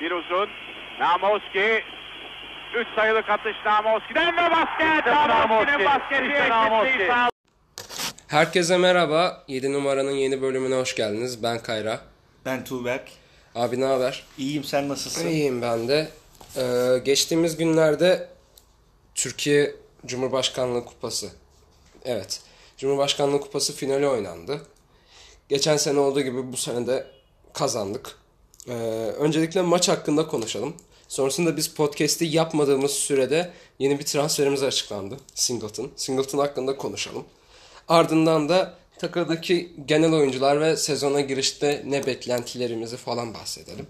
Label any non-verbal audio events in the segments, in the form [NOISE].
Bir uzun. Namoski. Üç sayılık atış Namoski'den ve basket. Namoski'nin basketi eşitliği sağladı. Herkese merhaba. 7 numaranın yeni bölümüne hoş geldiniz. Ben Kayra. Ben Tuğberk. Abi ne haber? İyiyim sen nasılsın? İyiyim ben de. Ee, geçtiğimiz günlerde Türkiye Cumhurbaşkanlığı Kupası. Evet. Cumhurbaşkanlığı Kupası finali oynandı. Geçen sene olduğu gibi bu sene de kazandık. Ee, öncelikle maç hakkında konuşalım. Sonrasında biz podcast'i yapmadığımız sürede yeni bir transferimiz açıklandı. Singleton. Singleton hakkında konuşalım. Ardından da takırdaki genel oyuncular ve sezona girişte ne beklentilerimizi falan bahsedelim.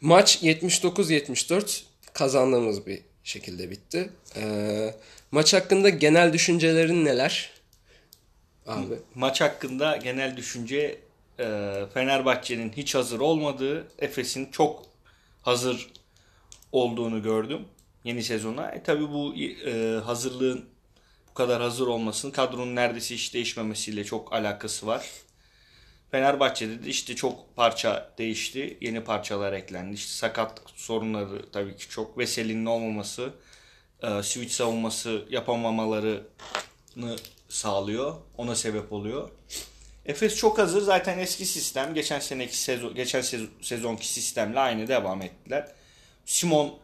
Maç 79-74 kazandığımız bir şekilde bitti. Ee, maç hakkında genel düşüncelerin neler? Abi. Maç hakkında genel düşünce Fenerbahçe'nin hiç hazır olmadığı, Efes'in çok hazır olduğunu gördüm yeni sezona. E, tabii bu e, hazırlığın bu kadar hazır olmasının kadronun neredeyse hiç değişmemesiyle çok alakası var. Fenerbahçe'de de işte çok parça değişti. Yeni parçalar eklendi. İşte sakatlık sorunları tabii ki çok. Veseli'nin olmaması, e, switch savunması yapamamalarını sağlıyor. Ona sebep oluyor. Efes çok hazır. Zaten eski sistem. Geçen seneki sezon, geçen sezon, sezonki sistemle aynı devam ettiler. Simon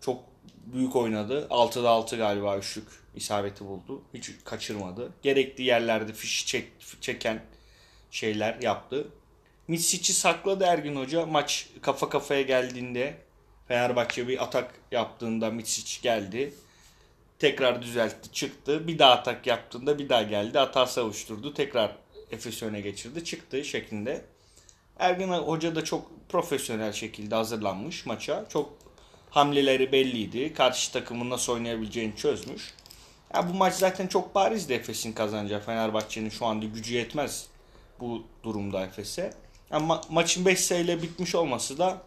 çok büyük oynadı. 6'da 6 galiba üçlük isabeti buldu. Hiç kaçırmadı. Gerekli yerlerde fiş çek, çeken şeyler yaptı. Mitsic'i sakladı Ergin Hoca. Maç kafa kafaya geldiğinde Fenerbahçe bir atak yaptığında Mitsic geldi. Tekrar düzeltti çıktı. Bir daha atak yaptığında bir daha geldi. Hata savuşturdu. Tekrar Efes öne geçirdi. Çıktı şeklinde. Ergin Hoca da çok profesyonel şekilde hazırlanmış maça. Çok hamleleri belliydi. Karşı takımın nasıl oynayabileceğini çözmüş. Ya bu maç zaten çok barizdi Efes'in kazanacağı. Fenerbahçe'nin şu anda gücü yetmez bu durumda Efes'e. Ama maçın 5 sayıyla bitmiş olması da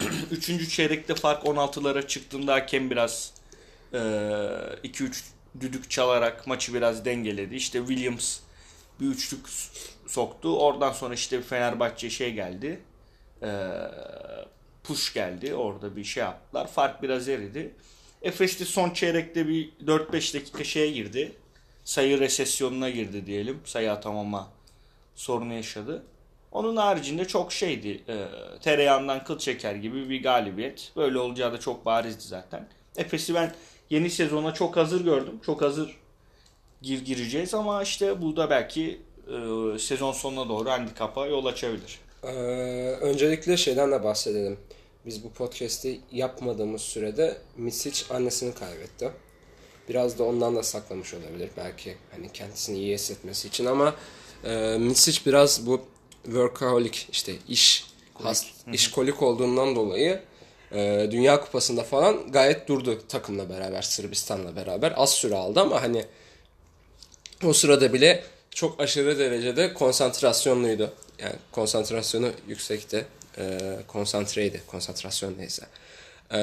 [CLEARS THROAT] 3. çeyrekte fark 16'lara çıktığında hakem biraz 2-3 düdük çalarak maçı biraz dengeledi. İşte Williams bir üçlük soktu. Oradan sonra işte Fenerbahçe şey geldi. Push geldi. Orada bir şey yaptılar. Fark biraz eridi. Efes de son çeyrekte bir 4-5 dakika şeye girdi. Sayı resesyonuna girdi diyelim. Sayı atamama sorunu yaşadı. Onun haricinde çok şeydi. E, tereyağından kıl çeker gibi bir galibiyet. Böyle olacağı da çok barizdi zaten. Efes'i ben yeni sezona çok hazır gördüm. Çok hazır gir gireceğiz ama işte bu da belki e, sezon sonuna doğru handikapa yol açabilir. Ee, öncelikle şeyden de bahsedelim. Biz bu podcast'i yapmadığımız sürede Misic annesini kaybetti. Biraz da ondan da saklamış olabilir belki hani kendisini iyi hissetmesi için ama e, Misic biraz bu workaholic işte iş has, işkolik olduğundan dolayı e, Dünya Kupası'nda falan gayet durdu takımla beraber Sırbistan'la beraber az süre aldı ama hani o sırada bile çok aşırı derecede konsantrasyonluydu. Yani konsantrasyonu yüksekti. E, konsantreydi. Konsantrasyon neyse. E,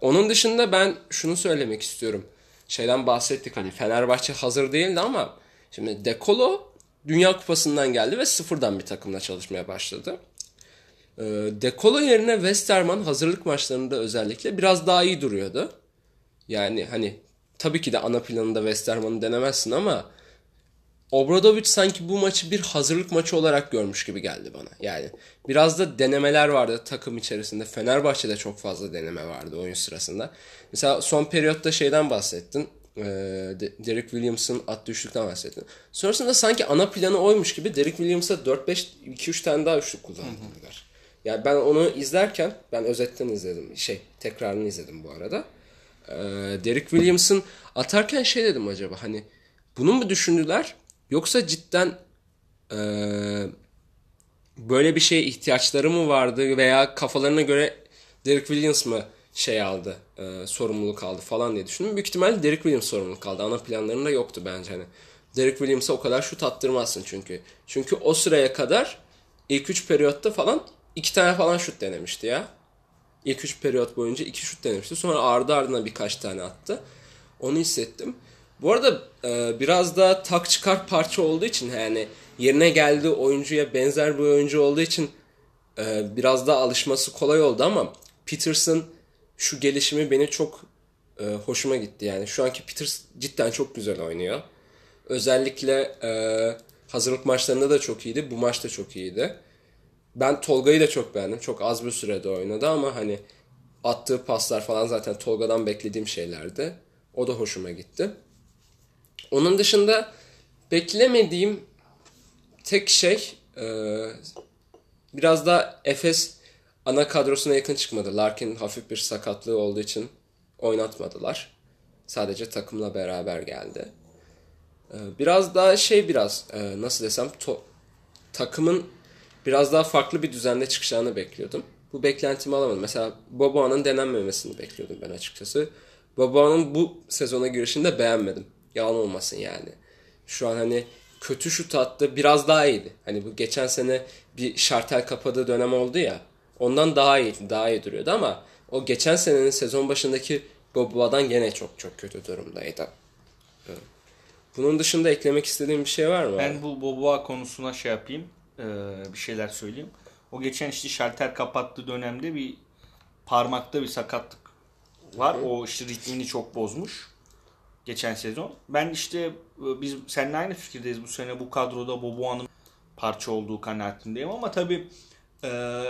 onun dışında ben şunu söylemek istiyorum. Şeyden bahsettik hani Fenerbahçe hazır değildi ama şimdi Dekolo Dünya Kupası'ndan geldi ve sıfırdan bir takımla çalışmaya başladı. E, Dekolo yerine Westerman hazırlık maçlarında özellikle biraz daha iyi duruyordu. Yani hani tabii ki de ana planında Westerman'ı denemezsin ama Obradovic sanki bu maçı bir hazırlık maçı olarak görmüş gibi geldi bana. Yani biraz da denemeler vardı takım içerisinde. Fenerbahçe'de çok fazla deneme vardı oyun sırasında. Mesela son periyotta şeyden bahsettin. Ee, Derek Williams'ın attığı üçlükten bahsettin. Sonrasında sanki ana planı oymuş gibi Derek Williams'a 4-5 2-3 tane daha üçlük kullandırdılar. Yani ben onu izlerken ben özetten izledim. Şey tekrarını izledim bu arada. Ee, Derek Williams'ın atarken şey dedim acaba hani bunu mu düşündüler Yoksa cidden e, böyle bir şeye ihtiyaçları mı vardı veya kafalarına göre Derek Williams mı şey aldı, e, sorumluluk aldı falan diye düşündüm. Büyük ihtimalle Derek Williams sorumluluk aldı. Ana planlarında yoktu bence hani. Derek Williams'a o kadar şut attırmazsın çünkü. Çünkü o sıraya kadar ilk 3 periyotta falan iki tane falan şut denemişti ya. İlk 3 periyot boyunca iki şut denemişti. Sonra ardı ardına birkaç tane attı. Onu hissettim. Bu arada e, biraz da tak çıkar parça olduğu için yani yerine geldiği oyuncuya benzer bir oyuncu olduğu için e, biraz daha alışması kolay oldu ama Peterson şu gelişimi beni çok e, hoşuma gitti. Yani şu anki Peters cidden çok güzel oynuyor. Özellikle hazırlık maçlarında da çok iyiydi. Bu maçta çok iyiydi. Ben Tolga'yı da çok beğendim. Çok az bir sürede oynadı ama hani attığı paslar falan zaten Tolga'dan beklediğim şeylerdi. O da hoşuma gitti. Onun dışında beklemediğim tek şey e, biraz da Efes ana kadrosuna yakın çıkmadı. Larkin hafif bir sakatlığı olduğu için oynatmadılar. Sadece takımla beraber geldi. E, biraz daha şey biraz e, nasıl desem to- takımın biraz daha farklı bir düzende çıkacağını bekliyordum. Bu beklentimi alamadım. Mesela Boboa'nın denenmemesini bekliyordum ben açıkçası. Boboa'nın bu sezona girişini de beğenmedim. Yalan olmasın yani. Şu an hani kötü şut attı biraz daha iyiydi. Hani bu geçen sene bir şartel kapadığı dönem oldu ya. Ondan daha iyiydi. Daha iyi duruyordu ama o geçen senenin sezon başındaki Boboa'dan gene çok çok kötü durumdaydı. Bunun dışında eklemek istediğim bir şey var mı? Ben bu Boboa konusuna şey yapayım. e, bir şeyler söyleyeyim. O geçen işte şalter kapattığı dönemde bir parmakta bir sakatlık var. O işte ritmini çok bozmuş. Geçen sezon. Ben işte e, biz seninle aynı fikirdeyiz. Bu sene bu kadroda Boboa'nın parça olduğu kanaatindeyim ama tabii e,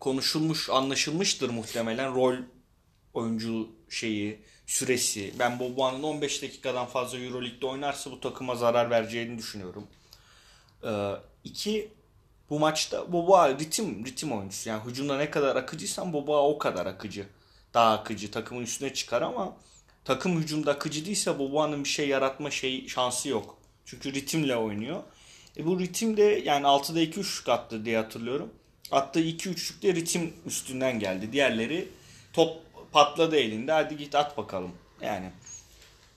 konuşulmuş, anlaşılmıştır muhtemelen rol oyuncu şeyi, süresi. Ben Boboa'nın 15 dakikadan fazla Euroleague'de oynarsa bu takıma zarar vereceğini düşünüyorum. Ee, iki, bu maçta Boboa ritim, ritim oyuncusu. Yani hücumda ne kadar akıcıysan Boboa o kadar akıcı. Daha akıcı. Takımın üstüne çıkar ama takım hücumda akıcı değilse Boboa'nın bir şey yaratma şey şansı yok. Çünkü ritimle oynuyor. E bu ritim de yani 6'da 2 üçlük attı diye hatırlıyorum. Attığı 2 üçlük de ritim üstünden geldi. Diğerleri top patladı elinde. Hadi git at bakalım. Yani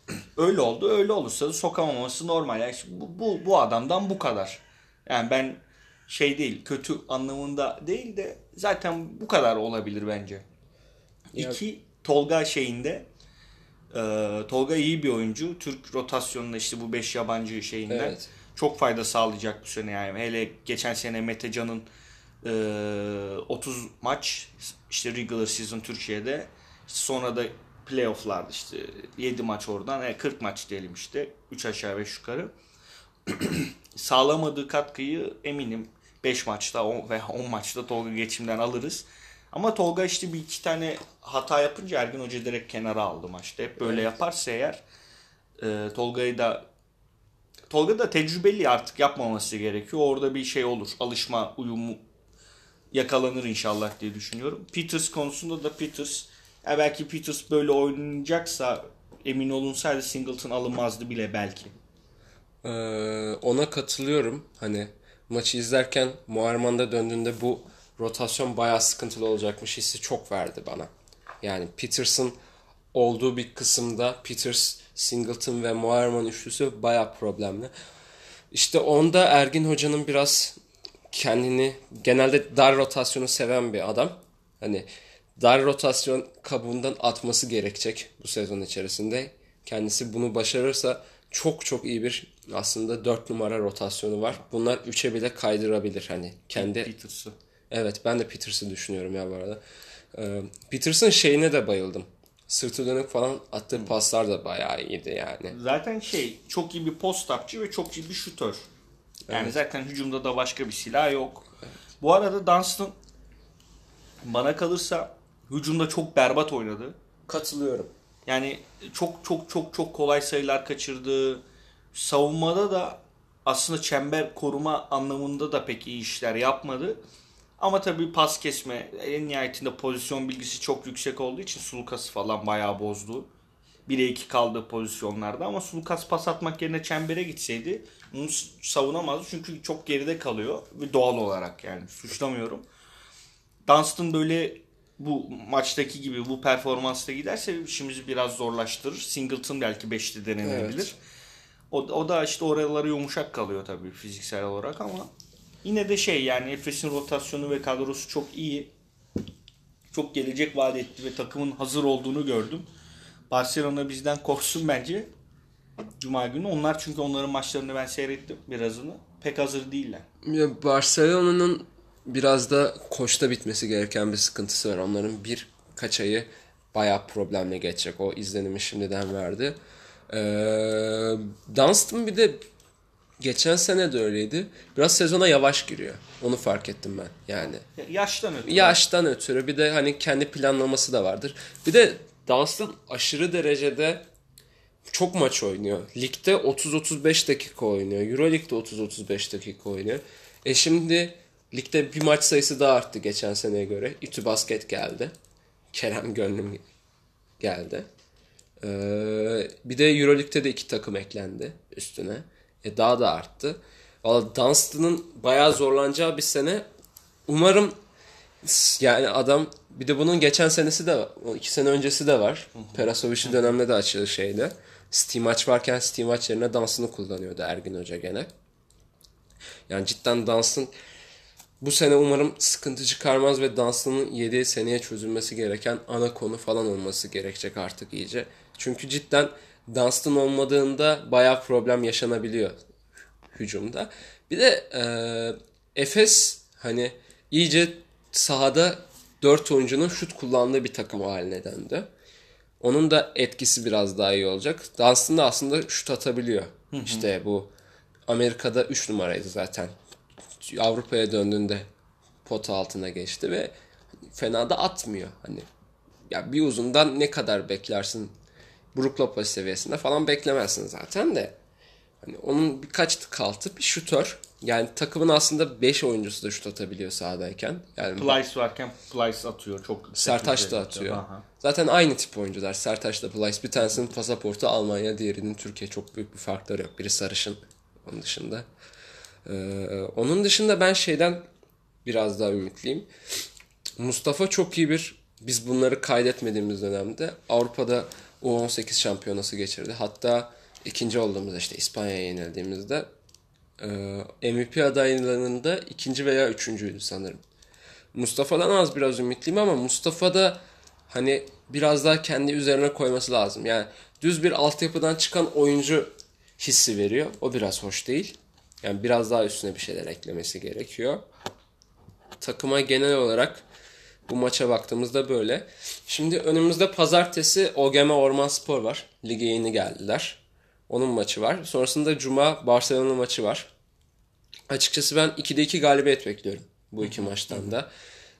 [CLEARS THROAT] öyle oldu. Öyle olursa da sokamaması normal. Yani bu, bu, bu adamdan bu kadar. Yani ben şey değil kötü anlamında değil de zaten bu kadar olabilir bence. Ya- İki Tolga şeyinde e, Tolga iyi bir oyuncu. Türk rotasyonunda işte bu 5 yabancı şeyinden Evet. çok fayda sağlayacak bu sene yani. Hele geçen sene Mete Can'ın e, 30 maç işte regular season Türkiye'de sonra da playoff'larda işte 7 maç oradan e, 40 maç diyelim işte 3 aşağı 5 yukarı [CLEARS THROAT] sağlamadığı katkıyı eminim 5 maçta on- ve 10 maçta Tolga geçimden alırız. Ama Tolga işte bir iki tane hata yapınca Ergin Hoca direkt kenara aldı maçta. Hep böyle yaparsa eğer e, Tolga'yı da Tolga da tecrübeli artık yapmaması gerekiyor. Orada bir şey olur. Alışma uyumu yakalanır inşallah diye düşünüyorum. Peters konusunda da Peters ya belki Peters böyle oynayacaksa emin olunsaydı Singleton alınmazdı bile belki. Ee, ona katılıyorum. Hani maçı izlerken Muharman'da döndüğünde bu rotasyon bayağı sıkıntılı olacakmış hissi çok verdi bana. Yani Peterson olduğu bir kısımda Peters, Singleton ve Muharman üçlüsü bayağı problemli. İşte onda Ergin Hoca'nın biraz kendini genelde dar rotasyonu seven bir adam. Hani dar rotasyon kabuğundan atması gerekecek bu sezon içerisinde. Kendisi bunu başarırsa çok çok iyi bir aslında 4 numara rotasyonu var. Bunlar 3'e bile kaydırabilir hani kendi Peters'ı. Evet ben de Peters'ı düşünüyorum ya bu arada. Ee, Peters'ın şeyine de bayıldım. Sırtı dönük falan attığı paslar da bayağı iyiydi yani. Zaten şey çok iyi bir post-upçı ve çok iyi bir şutör. Yani zaten hücumda da başka bir silah yok. Bu arada Dunstan bana kalırsa hücumda çok berbat oynadı. Katılıyorum. Yani çok çok çok çok kolay sayılar kaçırdı. Savunmada da aslında çember koruma anlamında da pek iyi işler yapmadı. Ama tabii pas kesme en nihayetinde pozisyon bilgisi çok yüksek olduğu için Sulukas'ı falan bayağı bozdu. 1'e 2 kaldığı pozisyonlarda ama Sulukas pas atmak yerine çembere gitseydi bunu savunamazdı çünkü çok geride kalıyor ve doğal olarak yani suçlamıyorum. Dunstan böyle bu maçtaki gibi bu performansla giderse işimizi biraz zorlaştırır. Singleton belki 5'te denenebilir. Evet. O, o da işte oraları yumuşak kalıyor tabii fiziksel olarak ama yine de şey yani Efes'in rotasyonu ve kadrosu çok iyi. Çok gelecek vaat etti ve takımın hazır olduğunu gördüm. Barcelona bizden korksun bence. Cuma günü. Onlar çünkü onların maçlarını ben seyrettim birazını. Pek hazır değiller. Ya Barcelona'nın biraz da koçta bitmesi gereken bir sıkıntısı var. Onların birkaç ayı bayağı problemle geçecek. O izlenimi şimdiden verdi. Ee, Dunstan bir de geçen sene de öyleydi. Biraz sezona yavaş giriyor. Onu fark ettim ben yani. Yaştan ötürü. Yaştan ötürü bir de hani kendi planlaması da vardır. Bir de Dunstan aşırı derecede çok maç oynuyor. Ligde 30-35 dakika oynuyor. Euroleague'de 30-35 dakika oynuyor. E şimdi ligde bir maç sayısı daha arttı geçen seneye göre. İTÜ Basket geldi. Kerem Gönlüm geldi. Ee, bir de Euroleague'de de iki takım eklendi üstüne. E daha da arttı. Valla Dunstan'ın bayağı zorlanacağı bir sene. Umarım yani adam bir de bunun geçen senesi de iki sene öncesi de var. Perasovic'in döneminde de açılır şeyde. Steam maç varken Steam maç yerine dansını kullanıyordu Ergin Hoca gene. Yani cidden dansın bu sene umarım sıkıntı çıkarmaz ve dansının 7 seneye çözülmesi gereken ana konu falan olması gerekecek artık iyice. Çünkü cidden Dunstan olmadığında bayağı problem yaşanabiliyor hücumda. Bir de e, Efes hani iyice sahada 4 oyuncunun şut kullandığı bir takım haline döndü. Onun da etkisi biraz daha iyi olacak. Dunstan da aslında şut atabiliyor. İşte bu Amerika'da 3 numaraydı zaten. Avrupa'ya döndüğünde pota altına geçti ve fena da atmıyor. Hani ya bir uzundan ne kadar beklersin Brook Lopez seviyesinde falan beklemezsin zaten de. Hani onun birkaç tık altı bir şutör. Yani takımın aslında 5 oyuncusu da şut atabiliyor sahadayken. Yani Plyce varken Plyce atıyor. Çok Sertaç da atıyor. Aha. Zaten aynı tip oyuncular. Sertaç da Plyce. Bir tanesinin pasaportu Almanya, diğerinin Türkiye. Çok büyük bir farkları yok. Biri sarışın onun dışında. Ee, onun dışında ben şeyden biraz daha ümitliyim. Mustafa çok iyi bir biz bunları kaydetmediğimiz dönemde Avrupa'da U18 şampiyonası geçirdi. Hatta ikinci olduğumuzda işte İspanya'ya yenildiğimizde e, MVP adaylarında ikinci veya üçüncüydü sanırım. Mustafa'dan az biraz ümitliyim ama Mustafa da hani biraz daha kendi üzerine koyması lazım. Yani düz bir altyapıdan çıkan oyuncu hissi veriyor. O biraz hoş değil. Yani biraz daha üstüne bir şeyler eklemesi gerekiyor. Takıma genel olarak bu maça baktığımızda böyle. Şimdi önümüzde pazartesi OGM Orman Spor var. Lige yeni geldiler. Onun maçı var. Sonrasında Cuma Barcelona maçı var. Açıkçası ben 2'de 2 galibiyet bekliyorum bu iki maçtan da.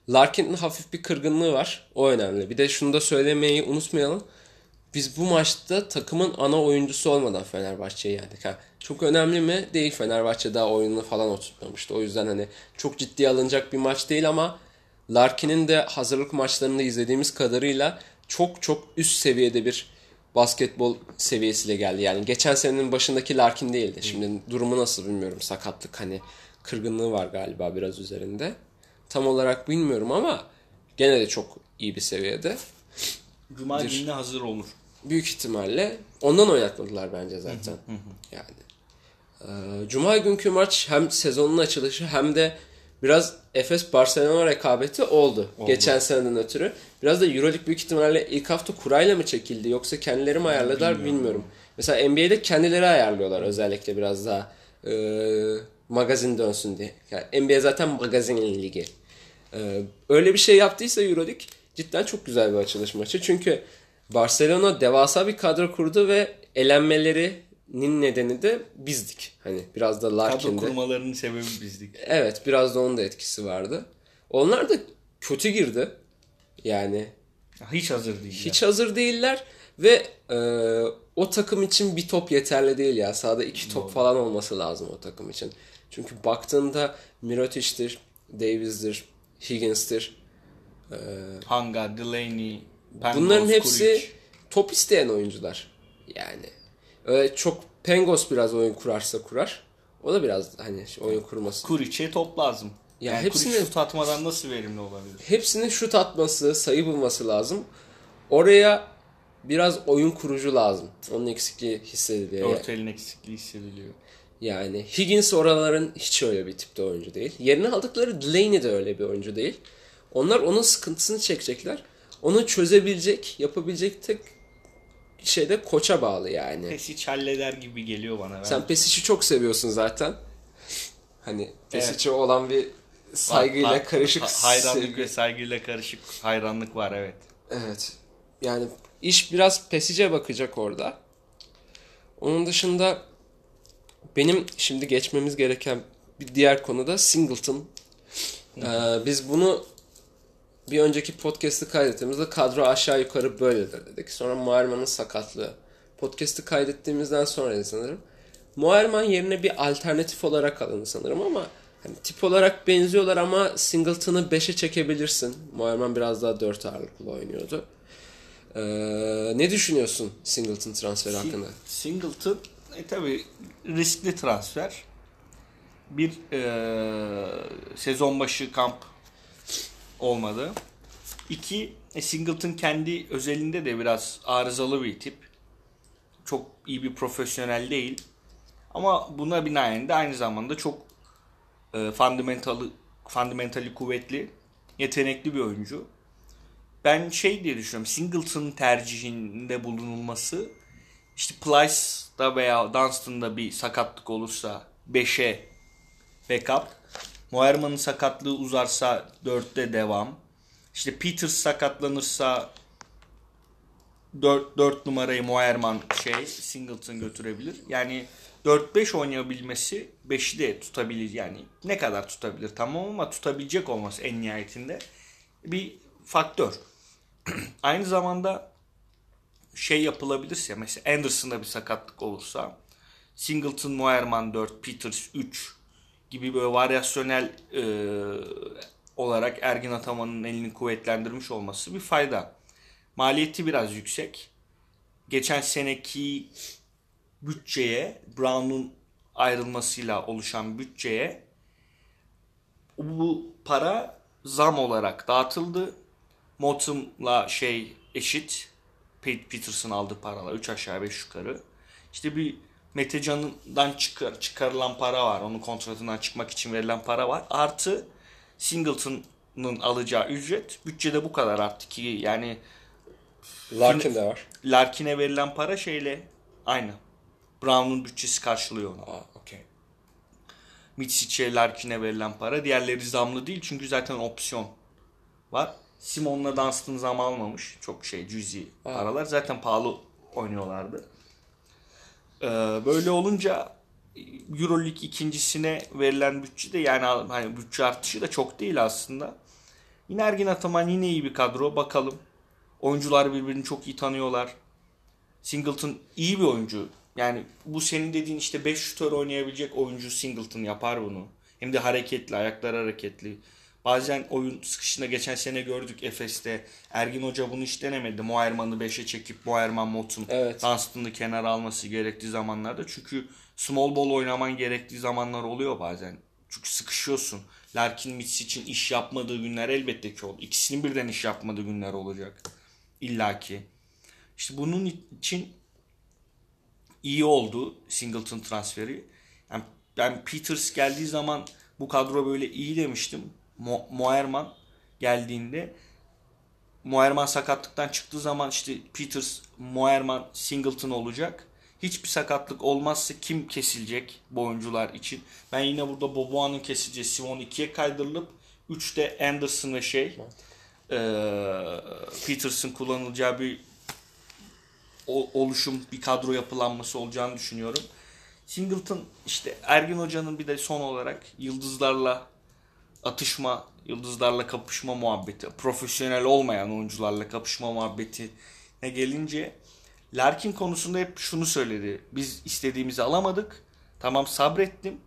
Larkin'in hafif bir kırgınlığı var. O önemli. Bir de şunu da söylemeyi unutmayalım. Biz bu maçta takımın ana oyuncusu olmadan Fenerbahçe'yi yendik. Ha, çok önemli mi? Değil. Fenerbahçe daha oyununu falan oturtmamıştı. O yüzden hani çok ciddiye alınacak bir maç değil ama Larkin'in de hazırlık maçlarında izlediğimiz kadarıyla çok çok üst seviyede bir basketbol seviyesiyle geldi. Yani geçen senenin başındaki Larkin değildi. Şimdi durumu nasıl bilmiyorum. Sakatlık hani kırgınlığı var galiba biraz üzerinde. Tam olarak bilmiyorum ama gene de çok iyi bir seviyede. Cuma gününe hazır olur. Büyük ihtimalle ondan oynatmadılar bence zaten. yani. Cuma günkü maç hem sezonun açılışı hem de biraz Efes Barcelona rekabeti oldu. Geçen seneden ötürü. Biraz da Euroleague büyük ihtimalle ilk hafta kurayla mı çekildi yoksa kendileri mi ayarladılar bilmiyorum. Mesela NBA'de kendileri ayarlıyorlar özellikle biraz daha e, magazin dönsün diye. Yani NBA zaten magazin ligi. E, öyle bir şey yaptıysa Euroleague cidden çok güzel bir açılış maçı. Çünkü Barcelona devasa bir kadro kurdu ve elenmelerinin nedeni de bizdik. Hani biraz da Kadro Larkin'de. kurmalarının sebebi bizdik. Evet biraz da onun da etkisi vardı. Onlar da kötü girdi. Yani Hiç hazır değil. hiç hazır değiller ve e, o takım için bir top yeterli değil ya. Sahada iki top falan olması lazım o takım için. Çünkü baktığında Mirotic'tir, Davis'tir, Higgins'tir. Hanga, Delaney, Pangos, Bunların hepsi Kuric. top isteyen oyuncular. Yani öyle çok Pengos biraz oyun kurarsa kurar. O da biraz hani oyun kurması. Kuric'e top lazım. Ya yani hepsini- şut atmadan nasıl verimli olabilir? Hepsinin şut atması, sayı bulması lazım. Oraya biraz oyun kurucu lazım. Onun eksikliği hissediliyor. Orta elin eksikliği hissediliyor. Yani Higgins oraların hiç öyle bir tipte oyuncu değil. Yerine aldıkları Delaney de öyle bir oyuncu değil. Onlar onun sıkıntısını çekecekler. Onu çözebilecek, yapabilecek tek şey de koça bağlı yani. Pesic halleder gibi geliyor bana. Ben. Sen Pesic'i çok seviyorsun zaten. Hani Pesic'e olan bir saygıyla Ha- karışık ha- hayranlık sevgi. ve saygıyla karışık hayranlık var evet. Evet. Yani iş biraz pesice bakacak orada. Onun dışında benim şimdi geçmemiz gereken bir diğer konu da Singleton. Ee, biz bunu bir önceki podcast'ı kaydettiğimizde kadro aşağı yukarı böyledir dedik. Sonra Muharman'ın sakatlığı. Podcast'ı kaydettiğimizden sonra sanırım. Muharman yerine bir alternatif olarak alındı sanırım ama hani tip olarak benziyorlar ama Singleton'ı 5'e çekebilirsin. Muharman biraz daha 4 ağırlıklı oynuyordu. Ee, ne düşünüyorsun Singleton transferi hakkında? Singleton e, tabi riskli transfer. Bir e, sezon başı kamp olmadı. İki e, Singleton kendi özelinde de biraz arızalı bir tip. Çok iyi bir profesyonel değil. Ama buna binaen de aynı zamanda çok e, fundamentalı, fundamentali kuvvetli, yetenekli bir oyuncu. Ben şey diye düşünüyorum. Singleton tercihinde bulunulması işte Plyce'da veya Dunstan'da bir sakatlık olursa 5'e backup. Moerman'ın sakatlığı uzarsa 4'te devam. İşte Peters sakatlanırsa 4, 4 numarayı Moerman şey Singleton götürebilir. Yani 4-5 oynayabilmesi 5'i de tutabilir yani. Ne kadar tutabilir tamam ama tutabilecek olması en nihayetinde bir faktör. [CLEARS THROAT] Aynı zamanda şey yapılabilirse mesela Anderson'da bir sakatlık olursa Singleton, Moerman 4, Peters 3 gibi böyle varyasyonel e, olarak Ergin Ataman'ın elini kuvvetlendirmiş olması bir fayda. Maliyeti biraz yüksek. Geçen seneki bütçeye, Brown'un ayrılmasıyla oluşan bütçeye bu para zam olarak dağıtıldı. Motum'la şey eşit. Pete Peterson aldığı paralar 3 aşağı 5 yukarı. İşte bir Mete Can'dan çıkar, çıkarılan para var. Onun kontratından çıkmak için verilen para var. Artı Singleton'ın alacağı ücret. Bütçede bu kadar arttı ki yani Larkin de var. Larkin'e verilen para şeyle aynı. Brown'un bütçesi karşılıyor onu. Aa, okey. Mitsic'e Larkin'e verilen para. Diğerleri zamlı değil çünkü zaten opsiyon var. Simon'la Dunstan zam almamış. Çok şey cüzi paralar. Zaten pahalı oynuyorlardı. Ee, böyle olunca Euroleague ikincisine verilen bütçe de yani hani bütçe artışı da çok değil aslında. Yine Ergin Ataman yine iyi bir kadro. Bakalım. Oyuncular birbirini çok iyi tanıyorlar. Singleton iyi bir oyuncu. Yani bu senin dediğin işte 5 şutör oynayabilecek oyuncu Singleton yapar bunu. Hem de hareketli, ayaklar hareketli. Bazen oyun sıkışında geçen sene gördük Efes'te. Ergin Hoca bunu hiç denemedi. Moerman'ı 5'e çekip Moerman Motun Evet. Dunstan'ı kenara alması gerektiği zamanlarda. Çünkü small ball oynaman gerektiği zamanlar oluyor bazen. Çünkü sıkışıyorsun. Larkin Mitch için iş yapmadığı günler elbette ki oldu. İkisinin birden iş yapmadığı günler olacak. İlla ki. İşte bunun için iyi oldu Singleton transferi. Yani ben Peters geldiği zaman bu kadro böyle iyi demiştim. Mo- Moerman geldiğinde Moerman sakatlıktan çıktığı zaman işte Peters, Moerman, Singleton olacak. Hiçbir sakatlık olmazsa kim kesilecek bu oyuncular için? Ben yine burada Boboa'nın kesileceği Simon 2'ye kaydırılıp 3'te Anderson ve şey eee Peterson kullanılacağı bir oluşum, bir kadro yapılanması olacağını düşünüyorum. Singleton işte Ergin Hoca'nın bir de son olarak yıldızlarla atışma, yıldızlarla kapışma muhabbeti, profesyonel olmayan oyuncularla kapışma muhabbeti ne gelince Larkin konusunda hep şunu söyledi. Biz istediğimizi alamadık. Tamam sabrettim.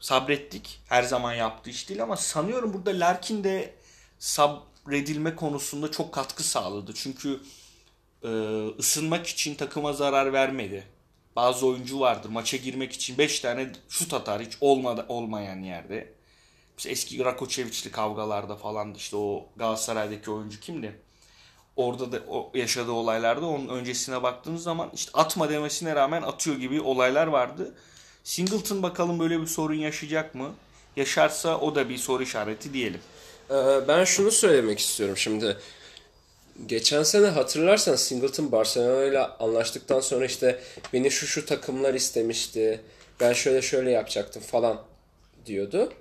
Sabrettik. Her zaman yaptığı iş değil ama sanıyorum burada Larkin de sabredilme konusunda çok katkı sağladı. Çünkü e, ısınmak için takıma zarar vermedi. Bazı oyuncu vardır maça girmek için 5 tane şut atar hiç olmadı, olmayan yerde. Eski Rakoçeviç'li kavgalarda falan işte o Galatasaray'daki oyuncu kimdi? Orada da o yaşadığı olaylarda onun öncesine baktığınız zaman işte atma demesine rağmen atıyor gibi olaylar vardı. Singleton bakalım böyle bir sorun yaşayacak mı? Yaşarsa o da bir soru işareti diyelim. Ee, ben şunu söylemek istiyorum şimdi. Geçen sene hatırlarsan Singleton Barcelona ile anlaştıktan sonra işte beni şu şu takımlar istemişti. Ben şöyle şöyle yapacaktım falan diyordu.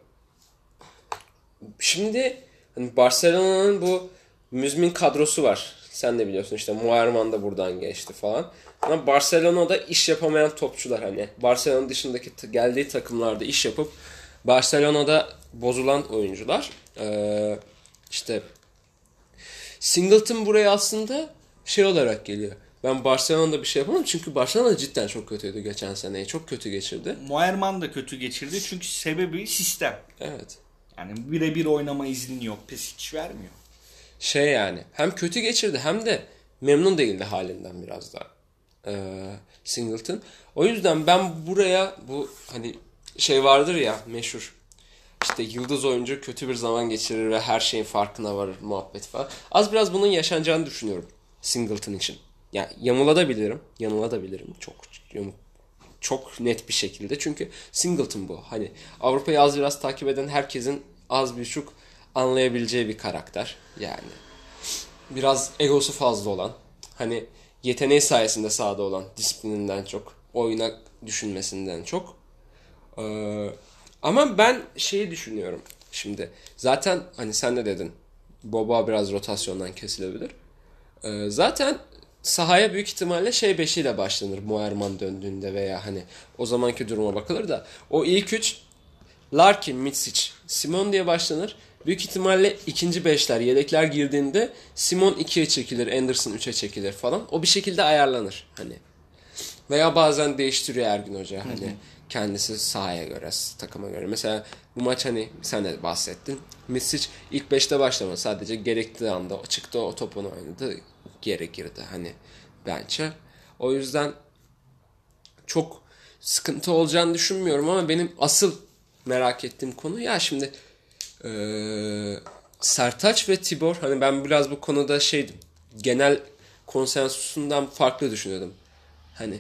Şimdi hani Barcelona'nın bu müzmin kadrosu var. Sen de biliyorsun işte Muayerman da buradan geçti falan. Ama Barcelona'da iş yapamayan topçular hani Barcelona dışındaki geldiği takımlarda iş yapıp Barcelona'da bozulan oyuncular. Ee, işte Singleton buraya aslında şey olarak geliyor. Ben Barcelona'da bir şey yapamam çünkü Barcelona cidden çok kötüydü geçen seneyi. Çok kötü geçirdi. Moerman da kötü geçirdi çünkü sebebi sistem. Evet. Yani birebir oynama iznin yok. Pesic vermiyor. Şey yani hem kötü geçirdi hem de memnun değildi halinden biraz da ee, Singleton. O yüzden ben buraya bu hani şey vardır ya meşhur işte yıldız oyuncu kötü bir zaman geçirir ve her şeyin farkına varır muhabbet falan. Az biraz bunun yaşanacağını düşünüyorum Singleton için. Ya yanılabilirim. Yanılabilirim. Çok yamuk- çok net bir şekilde. Çünkü Singleton bu. Hani Avrupa'yı az biraz takip eden herkesin az buçuk anlayabileceği bir karakter. Yani biraz egosu fazla olan, hani yeteneği sayesinde sahada olan, disiplininden çok, oyuna düşünmesinden çok. Ee, ama ben şeyi düşünüyorum şimdi. Zaten hani sen de dedin. Boba biraz rotasyondan kesilebilir. Ee, zaten sahaya büyük ihtimalle şey beşiyle başlanır Muerman döndüğünde veya hani o zamanki duruma bakılır da o ilk üç Larkin, Mitsic, Simon diye başlanır. Büyük ihtimalle ikinci beşler, yedekler girdiğinde Simon 2'ye çekilir, Anderson 3'e çekilir falan. O bir şekilde ayarlanır hani. Veya bazen değiştiriyor Ergün Hoca hani kendisi sahaya göre, takıma göre. Mesela bu maç hani sen de bahsettin. Mitsic ilk 5'te başlamadı. Sadece gerektiği anda çıktı o topunu oynadı. Geri girdi hani bence. O yüzden çok sıkıntı olacağını düşünmüyorum ama benim asıl merak ettiğim konu ya şimdi eee Sertaç ve Tibor hani ben biraz bu konuda şeydim genel konsensusundan farklı düşünüyordum. Hani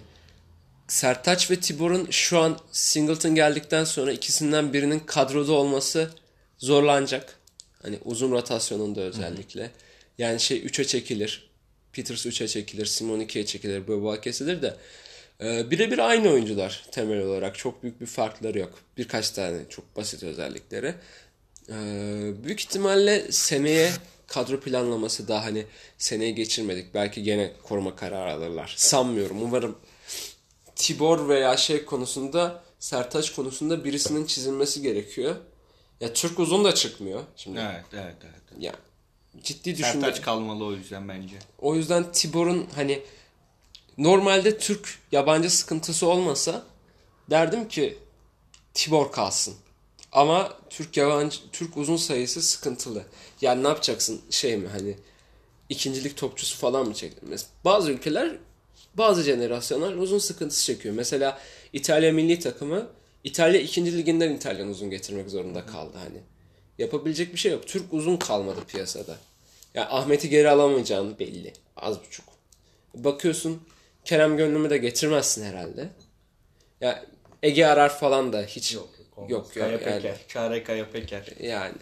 Sertaç ve Tibor'un şu an Singleton geldikten sonra ikisinden birinin kadroda olması zorlanacak. Hani uzun rotasyonunda özellikle. Yani şey 3'e çekilir. Peters 3'e çekilir. Simon 2'ye çekilir. Boba kesilir de. Ee, birebir aynı oyuncular temel olarak. Çok büyük bir farkları yok. Birkaç tane çok basit özellikleri. Ee, büyük ihtimalle seneye kadro planlaması daha hani seneye geçirmedik. Belki gene koruma kararı alırlar. Sanmıyorum. Umarım Tibor veya şey konusunda Sertaç konusunda birisinin çizilmesi gerekiyor. Ya Türk uzun da çıkmıyor şimdi. Evet, evet, evet. Ya ciddi düşünme. Sertaç kalmalı o yüzden bence. O yüzden Tibor'un hani normalde Türk yabancı sıkıntısı olmasa derdim ki Tibor kalsın. Ama Türk yabancı Türk uzun sayısı sıkıntılı. Yani ne yapacaksın şey mi hani ikincilik topçusu falan mı çektin? Mes- Bazı ülkeler bazı jenerasyonlar uzun sıkıntısı çekiyor. Mesela İtalya milli takımı İtalya 2. liginden İtalyan uzun getirmek zorunda kaldı hani. Yapabilecek bir şey yok. Türk uzun kalmadı piyasada. Ya Ahmet'i geri alamayacağın belli. Az buçuk. Bakıyorsun Kerem Gönlüm'ü de getirmezsin herhalde. Ya Ege Arar falan da hiç yok yok, Kaya yani. Peker. Çare Kaya Peker. Yani.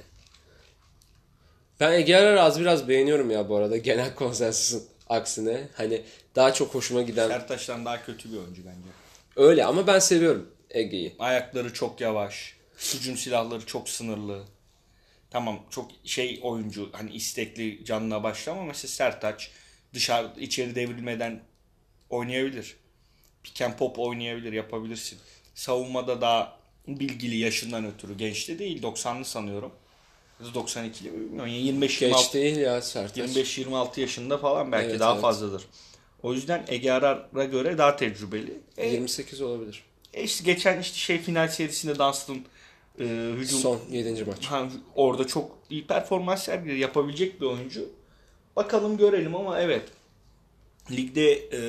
Ben Ege Arar'ı az biraz beğeniyorum ya bu arada genel [LAUGHS] konsensusun aksine. Hani daha çok hoşuma giden Sertaç'tan daha kötü bir oyuncu bence. öyle ama ben seviyorum Ege'yi. Ayakları çok yavaş. Hücum silahları çok sınırlı. Tamam çok şey oyuncu hani istekli canına başla ama mesela Sertaç dışarı içeri devrilmeden oynayabilir. Pick and pop oynayabilir yapabilirsin. Savunmada daha bilgili yaşından ötürü genç de değil 90'lı sanıyorum. 92'li mi bilmiyorum. Yani 25 Geç 26 değil ya Sertaç. 25-26 yaşında falan belki Evet, daha evet. fazladır. O yüzden Ege Arar'a göre daha tecrübeli. E, 28 olabilir. e işte geçen işte şey final serisinde Dunstan e, hücum Son 7. maç. Ha, orada çok iyi performans sergiledi. Yapabilecek bir oyuncu. Bakalım görelim ama evet. Ligde e,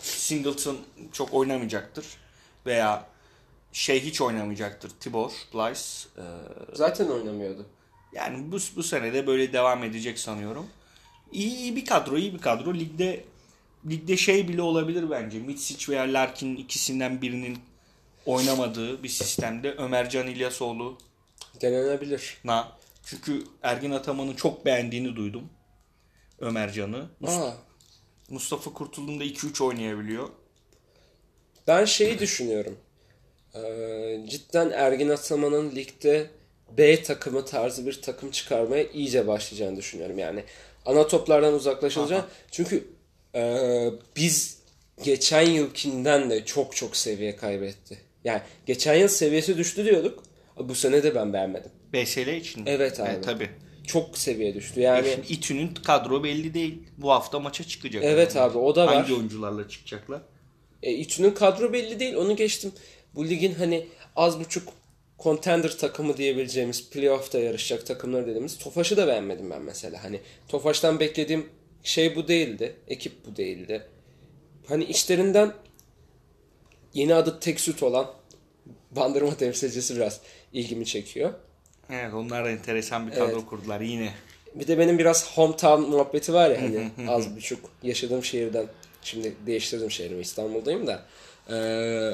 Singleton çok oynamayacaktır. Veya şey hiç oynamayacaktır. Tibor, Blyce. E, Zaten oynamıyordu. yani bu, bu sene de böyle devam edecek sanıyorum. İyi, iyi bir kadro, iyi bir kadro. Ligde ligde şey bile olabilir bence. Mitsic veya Larkin ikisinden birinin oynamadığı bir sistemde Ömercan İlyasoğlu Denenebilir. na çünkü Ergin Ataman'ın çok beğendiğini duydum. Ömercan'ı. Mus- Aa, Mustafa Kurtul'un da 2-3 oynayabiliyor. ben şeyi düşünüyorum. Ee, cidden Ergin Ataman'ın ligde B takımı tarzı bir takım çıkarmaya iyice başlayacağını düşünüyorum. Yani ana toplardan uzaklaşılacak. Çünkü e, biz geçen yılkinden de çok çok seviye kaybetti. Yani geçen yıl seviyesi düştü diyorduk. Bu sene de ben beğenmedim. BSL için mi? Evet abi. E, tabii. Çok seviye düştü. Yani Şimdi İTÜ'nün kadro belli değil. Bu hafta maça çıkacak. Evet adamlar. abi, o da var. Hangi oyuncularla çıkacaklar? E, İTÜ'nün kadro belli değil. Onu geçtim. Bu ligin hani az buçuk contender takımı diyebileceğimiz playoff'ta yarışacak takımlar dediğimiz Tofaş'ı da beğenmedim ben mesela. Hani Tofaş'tan beklediğim şey bu değildi. Ekip bu değildi. Hani içlerinden yeni adı tek süt olan Bandırma temsilcisi biraz ilgimi çekiyor. Evet onlar da enteresan bir kadro Evet. kurdular yine. Bir de benim biraz hometown muhabbeti var ya hani [LAUGHS] az buçuk yaşadığım şehirden şimdi değiştirdim şehrimi İstanbul'dayım da eee,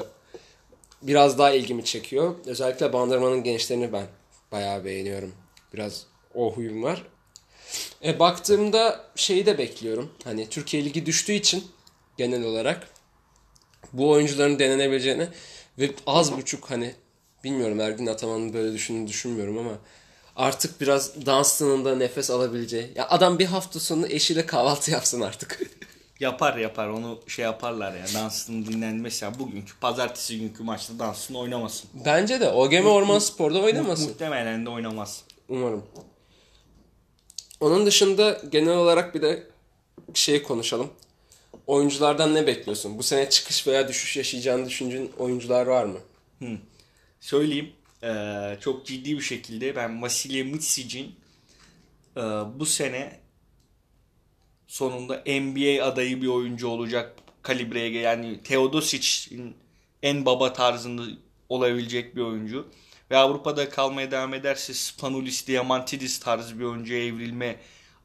biraz daha ilgimi çekiyor. Özellikle Bandırma'nın gençlerini ben bayağı beğeniyorum. Biraz o huyum var. E, baktığımda şeyi de bekliyorum. Hani Türkiye Ligi düştüğü için genel olarak bu oyuncuların denenebileceğini ve az buçuk hani bilmiyorum Ergin Ataman'ın böyle düşündüğünü düşünmüyorum ama artık biraz Dunstan'ın da nefes alabileceği. Ya adam bir hafta sonu eşiyle kahvaltı yapsın artık. [LAUGHS] Yapar yapar onu şey yaparlar ya. Dansın dinlenmesi ya. Bugünkü pazartesi günkü maçta Dansın oynamasın. Bence de OGM Orman Spor'da oynamasın. Muhtemelen de oynamaz. Umarım. Onun dışında genel olarak bir de şey konuşalım. Oyunculardan ne bekliyorsun? Bu sene çıkış veya düşüş yaşayacağını düşündüğün oyuncular var mı? Söyleyeyim. eee, çok ciddi bir şekilde ben Vasilya Mitsic'in eee, bu sene sonunda NBA adayı bir oyuncu olacak kalibreye yani Teodosic'in en baba tarzında olabilecek bir oyuncu. Ve Avrupa'da kalmaya devam ederse Spanulis, Diamantidis tarzı bir oyuncuya evrilme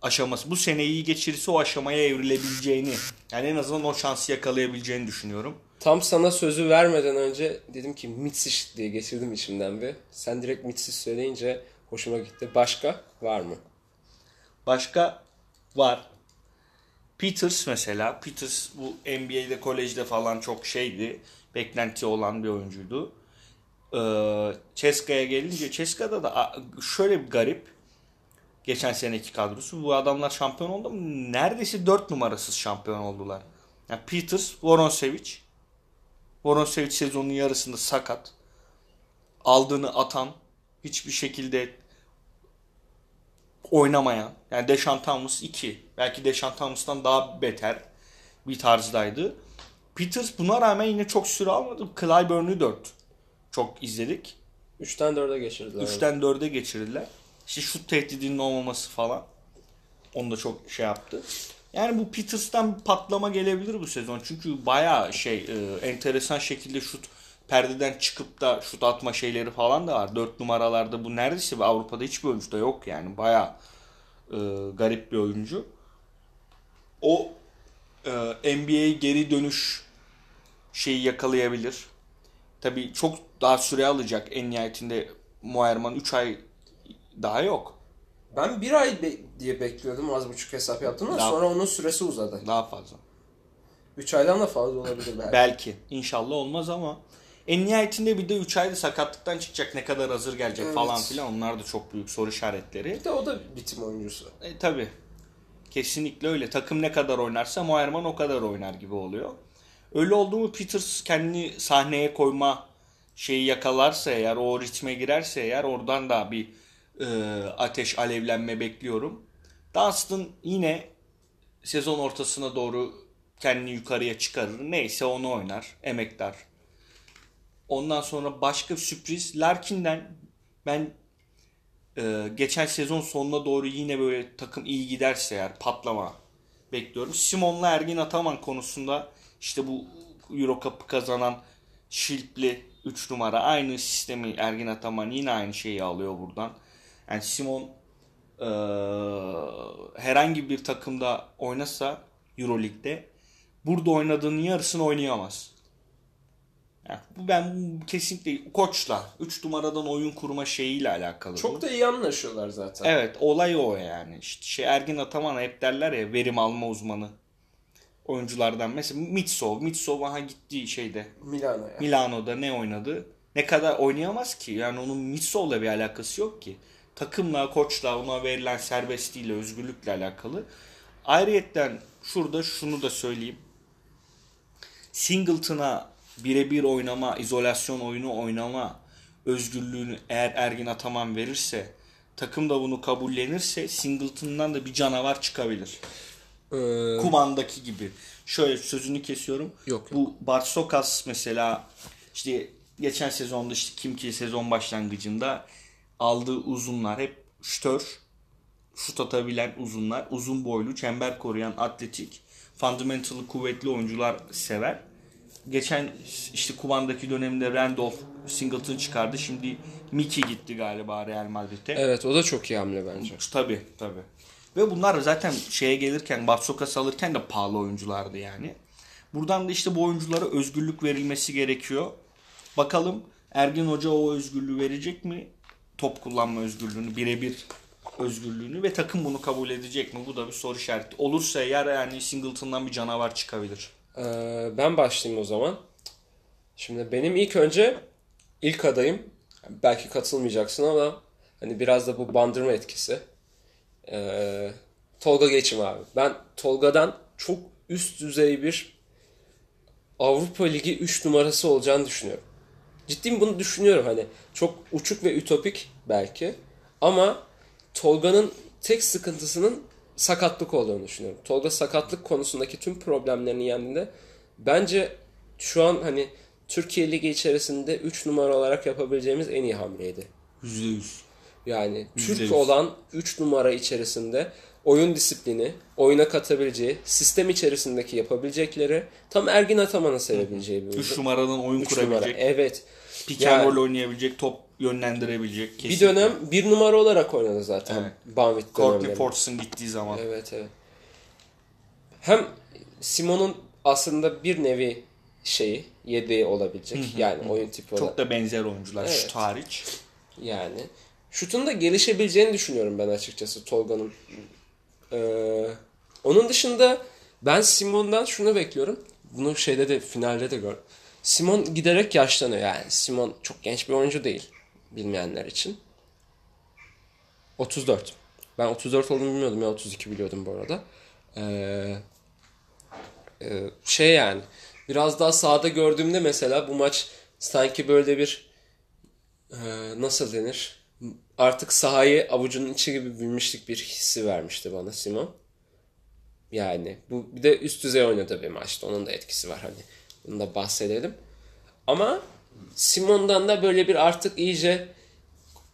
aşaması. Bu sene iyi geçirirse o aşamaya evrilebileceğini yani en azından o şansı yakalayabileceğini düşünüyorum. Tam sana sözü vermeden önce dedim ki Mitsic diye geçirdim içimden bir. Sen direkt Mitsic söyleyince hoşuma gitti. Başka var mı? Başka var. Peters mesela. Peters bu NBA'de, kolejde falan çok şeydi. Beklenti olan bir oyuncuydu. Ee, Ceska'ya gelince Ceska'da da şöyle bir garip. Geçen seneki kadrosu. Bu adamlar şampiyon oldu mu? Neredeyse 4 numarasız şampiyon oldular. Yani Peters, Voronsevic. Voronsevic sezonun yarısında sakat. Aldığını atan. Hiçbir şekilde oynamayan yani Deşan Thomas 2 belki Deşan Thomas'tan daha beter bir tarzdaydı. Peters buna rağmen yine çok süre almadı. Clyburn'u 4 çok izledik. 3'ten 4'e geçirdiler. 3'ten 4'e geçirdiler. İşte şut tehdidinin olmaması falan. Onu da çok şey yaptı. Yani bu Peters'tan patlama gelebilir bu sezon. Çünkü bayağı şey e, enteresan şekilde şut perdeden çıkıp da şut atma şeyleri falan da var. 4 numaralarda bu neredeyse Avrupa'da hiçbir oyuncuda yok yani. Bayağı e, garip bir oyuncu. O e, NBA'ye geri dönüş şeyi yakalayabilir. Tabii çok daha süre alacak en nihayetinde Muayerman 3 ay daha yok. Ben bir ay be- diye bekliyordum az buçuk hesap yaptım Daha- sonra onun süresi uzadı. Daha fazla. 3 aydan da fazla olabilir belki. Belki. İnşallah olmaz ama en nihayetinde bir de 3 ayda sakatlıktan çıkacak ne kadar hazır gelecek Evet. falan filan onlar da çok büyük soru işaretleri. Bir de o da bitim oyuncusu. E tabi. Kesinlikle öyle. Takım ne kadar oynarsa Moerman o kadar oynar gibi oluyor. Öyle oldu mu Peters kendini sahneye koyma şeyi yakalarsa eğer o ritme girerse eğer oradan da bir e, ateş alevlenme bekliyorum. Dunstan yine sezon ortasına doğru kendini yukarıya çıkarır. Neyse onu oynar. Emektar. Ondan sonra başka sürpriz. Larkin'den ben ee, geçen sezon sonuna doğru yine böyle takım iyi giderse eğer patlama bekliyorum. Simon'la Ergin Ataman konusunda işte bu Euro Cup'ı kazanan Şilpli 3 numara aynı sistemi Ergin Ataman yine aynı şeyi alıyor buradan. Yani Simon eee, herhangi bir takımda oynasa Euroleague'de burada oynadığının yarısını oynayamaz. Yani bu ben bu kesinlikle koçla 3 numaradan oyun kurma şeyiyle alakalı. bu. Çok da iyi anlaşıyorlar zaten. Evet olay o yani. İşte şey Ergin Ataman hep derler ya verim alma uzmanı oyunculardan. Mesela Mitsov. Mitsov aha gittiği şeyde Milano'ya. Milano'da ne oynadı? ne kadar oynayamaz ki? Yani onun Mitsou'la bir alakası yok ki. Takımla, koçla, ona verilen serbestliğiyle, özgürlükle alakalı. Ayrıyetten şurada şunu da söyleyeyim. Singleton'a birebir oynama, izolasyon oyunu oynama özgürlüğünü eğer Ergin Ataman verirse, takım da bunu kabullenirse Singleton'dan da bir canavar çıkabilir. Ee, Kuman'daki gibi. Şöyle sözünü kesiyorum. Yok, Bu Barsokas mesela işte geçen sezonda işte kim ki sezon başlangıcında aldığı uzunlar hep şutör, şut atabilen uzunlar, uzun boylu, çember koruyan, atletik, fundamental'ı kuvvetli oyuncular sever. Geçen işte Kuman'daki döneminde Randolph Singleton çıkardı. Şimdi Mickey gitti galiba Real Madrid'e. evet o da çok iyi hamle bence. Tabii tabii. Ve bunlar zaten şeye gelirken Batsokas alırken de pahalı oyunculardı yani. Buradan da işte bu oyunculara özgürlük verilmesi gerekiyor. Bakalım Ergin Hoca o özgürlüğü verecek mi? Top kullanma özgürlüğünü, birebir özgürlüğünü ve takım bunu kabul edecek mi? Bu da bir soru işareti. Olursa eğer yani Singleton'dan bir canavar çıkabilir. Ee, ben başlayayım o zaman. Şimdi benim ilk önce ilk adayım. Belki katılmayacaksın ama hani biraz da bu bandırma etkisi. Ee, Tolga Geçim abi. Ben Tolga'dan çok üst düzey bir Avrupa Ligi 3 numarası olacağını düşünüyorum. Ciddiyim bunu düşünüyorum hani. Çok uçuk ve ütopik belki. Ama Tolga'nın tek sıkıntısının sakatlık olduğunu düşünüyorum. Tolga sakatlık konusundaki tüm problemlerini yendiğinde bence şu an hani Türkiye Ligi içerisinde 3 numara olarak yapabileceğimiz en iyi hamleydi. %100. Yani Yüzde Türk yüz. olan 3 numara içerisinde oyun disiplini, oyuna katabileceği, sistem içerisindeki yapabilecekleri tam Ergin Ataman'ın sevebileceği bir 3 oyuncu. numaradan oyun Üç numara. kurabilecek, Evet. pick Yani- oynayabilecek, top yönlendirebilecek. Bir kesinlikle. dönem bir numara olarak oynadı zaten. Evet. Banvit Courtney. Fortson gittiği zaman. Evet evet. Hem Simon'un aslında bir nevi şeyi, yedeği olabilecek. yani oyun tipi olarak. Çok da benzer oyuncular Evet. şut hariç. Yani şutun da gelişebileceğini düşünüyorum ben açıkçası Tolga'nın. Ee, onun dışında ben Simon'dan şunu bekliyorum. Bunu şeyde de finalde de gördüm. Simon giderek yaşlanıyor yani. Simon çok genç bir oyuncu değil bilmeyenler için. 34. Ben 34 olduğunu bilmiyordum ya 32 biliyordum bu arada. Ee, e, şey yani biraz daha sahada gördüğümde mesela bu maç sanki böyle bir e, nasıl denir? Artık sahayı avucunun içi gibi bilmişlik bir hissi vermişti bana Simon. Yani bu bir de üst düzey oynadı bir maçta. Onun da etkisi var hani. Bunu da bahsedelim. Ama Simon'dan da böyle bir artık iyice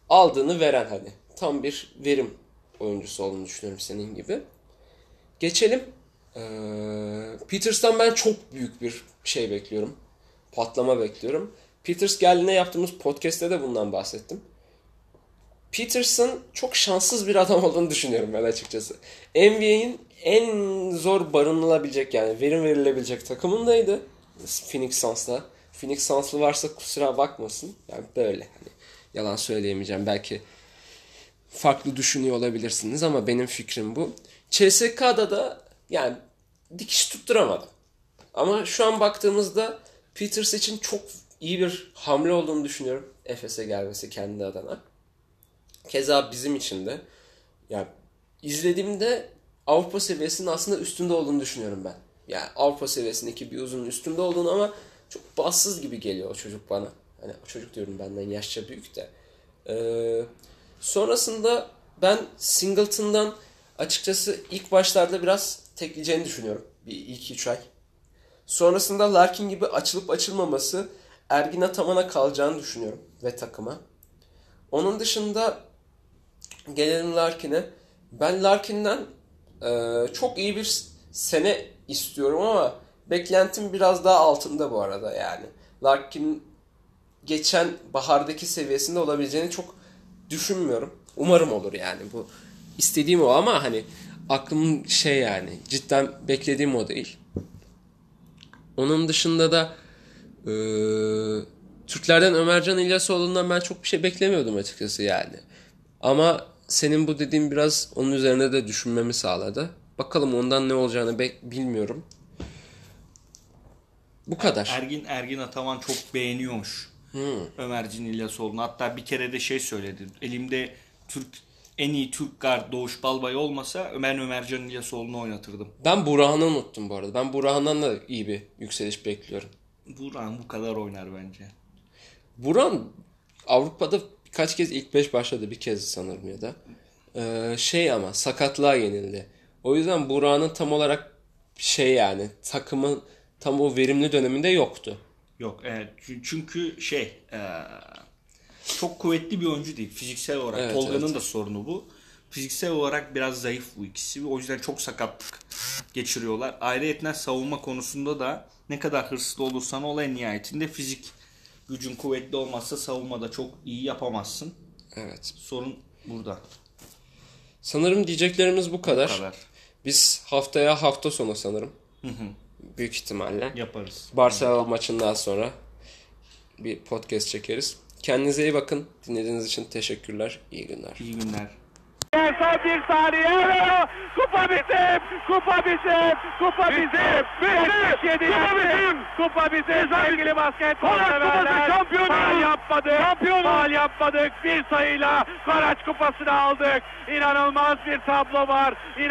aldığını veren hani. Tam bir verim oyuncusu olduğunu düşünüyorum senin gibi. Geçelim. Ee, Peters'tan ben çok büyük bir şey bekliyorum. Patlama bekliyorum. Peters geldiğinde yaptığımız podcast'te de bundan bahsettim. Peterson çok şanssız bir adam [LAUGHS] olduğunu düşünüyorum ben açıkçası. NBA'in en zor barınılabilecek yani verim verilebilecek takımındaydı. Phoenix Suns'la. Phoenix Suns'lı varsa kusura bakmasın. Yani böyle hani yalan söyleyemeyeceğim. Belki farklı düşünüyor olabilirsiniz ama benim fikrim bu. CSK'da da yani dikiş tutturamadım. Ama şu an baktığımızda Peters için çok iyi bir hamle olduğunu düşünüyorum. Efes'e gelmesi kendi adına. Keza bizim için de. Ya izlediğimde Avrupa seviyesinin aslında üstünde olduğunu düşünüyorum ben. Yani Avrupa seviyesindeki bir uzunun üstünde olduğunu ama çok bassız gibi geliyor o çocuk bana. Hani çocuk diyorum benden yaşça büyük de. Ee, sonrasında ben Singleton'dan açıkçası ilk başlarda biraz tekleyeceğini düşünüyorum. Bir ilk üç ay. Sonrasında Larkin gibi açılıp açılmaması Ergin Ataman'a kalacağını düşünüyorum ve takıma. Onun dışında gelelim Larkin'e. Ben Larkin'den e, çok iyi bir sene istiyorum ama beklentim biraz daha altında bu arada yani. Larkin geçen bahardaki seviyesinde olabileceğini çok düşünmüyorum. Umarım olur yani bu istediğim o ama hani aklım şey yani cidden beklediğim o değil. Onun dışında da e, Türklerden Ömercan İlyasoğlu'ndan ben çok bir şey beklemiyordum açıkçası yani. Ama senin bu dediğin biraz onun üzerine de düşünmemi sağladı. Bakalım ondan ne olacağını bilmiyorum. Bu kadar. Ergin Ergin Ataman çok beğeniyormuş. Ömerci'nin İlyasoğlu'na. Hatta bir kere de şey söyledi. Elimde Türk en iyi Türk gard Doğuş Balbay olmasa Ömer Ömercan İlyasoğlu'nu oynatırdım. Ben Burhan'ı unuttum bu arada. Ben Burhan'dan da iyi bir yükseliş bekliyorum. Buran bu kadar oynar bence. Burhan Avrupa'da birkaç kez ilk 5 başladı. Bir kez sanırım ya da. Ee, şey ama sakatlığa yenildi. O yüzden Burhan'ın tam olarak şey yani takımın tam o verimli döneminde yoktu. Yok evet Çün- çünkü şey eee, çok kuvvetli bir oyuncu değil fiziksel olarak. Evet, Tolga'nın evet. da sorunu bu. Fiziksel olarak biraz zayıf bu ikisi. O yüzden çok sakatlık geçiriyorlar. Ayrıyeten savunma konusunda da ne kadar hırslı olursan ol en nihayetinde fizik gücün kuvvetli olmazsa savunmada çok iyi yapamazsın. Evet. Sorun burada. Sanırım diyeceklerimiz bu kadar. Bu kadar. Biz haftaya hafta sonu sanırım. Büyük ihtimalle. Yaparız. Barcelona maçından sonra bir podcast çekeriz. Kendinize iyi bakın. Dinlediğiniz için teşekkürler. İyi günler. İyi günler. Son bir saniye. Kupa bizim. Kupa bizim. Kupa bizim. Bizim. Kupa bizim. Kupa bizim. Sevgili basketbol severler. Şampiyonuz. Faal yapmadık. Şampiyonuz. Faal yapmadık. Bir sayıyla Karaç kupasını aldık. İnanılmaz bir tablo var. İnan-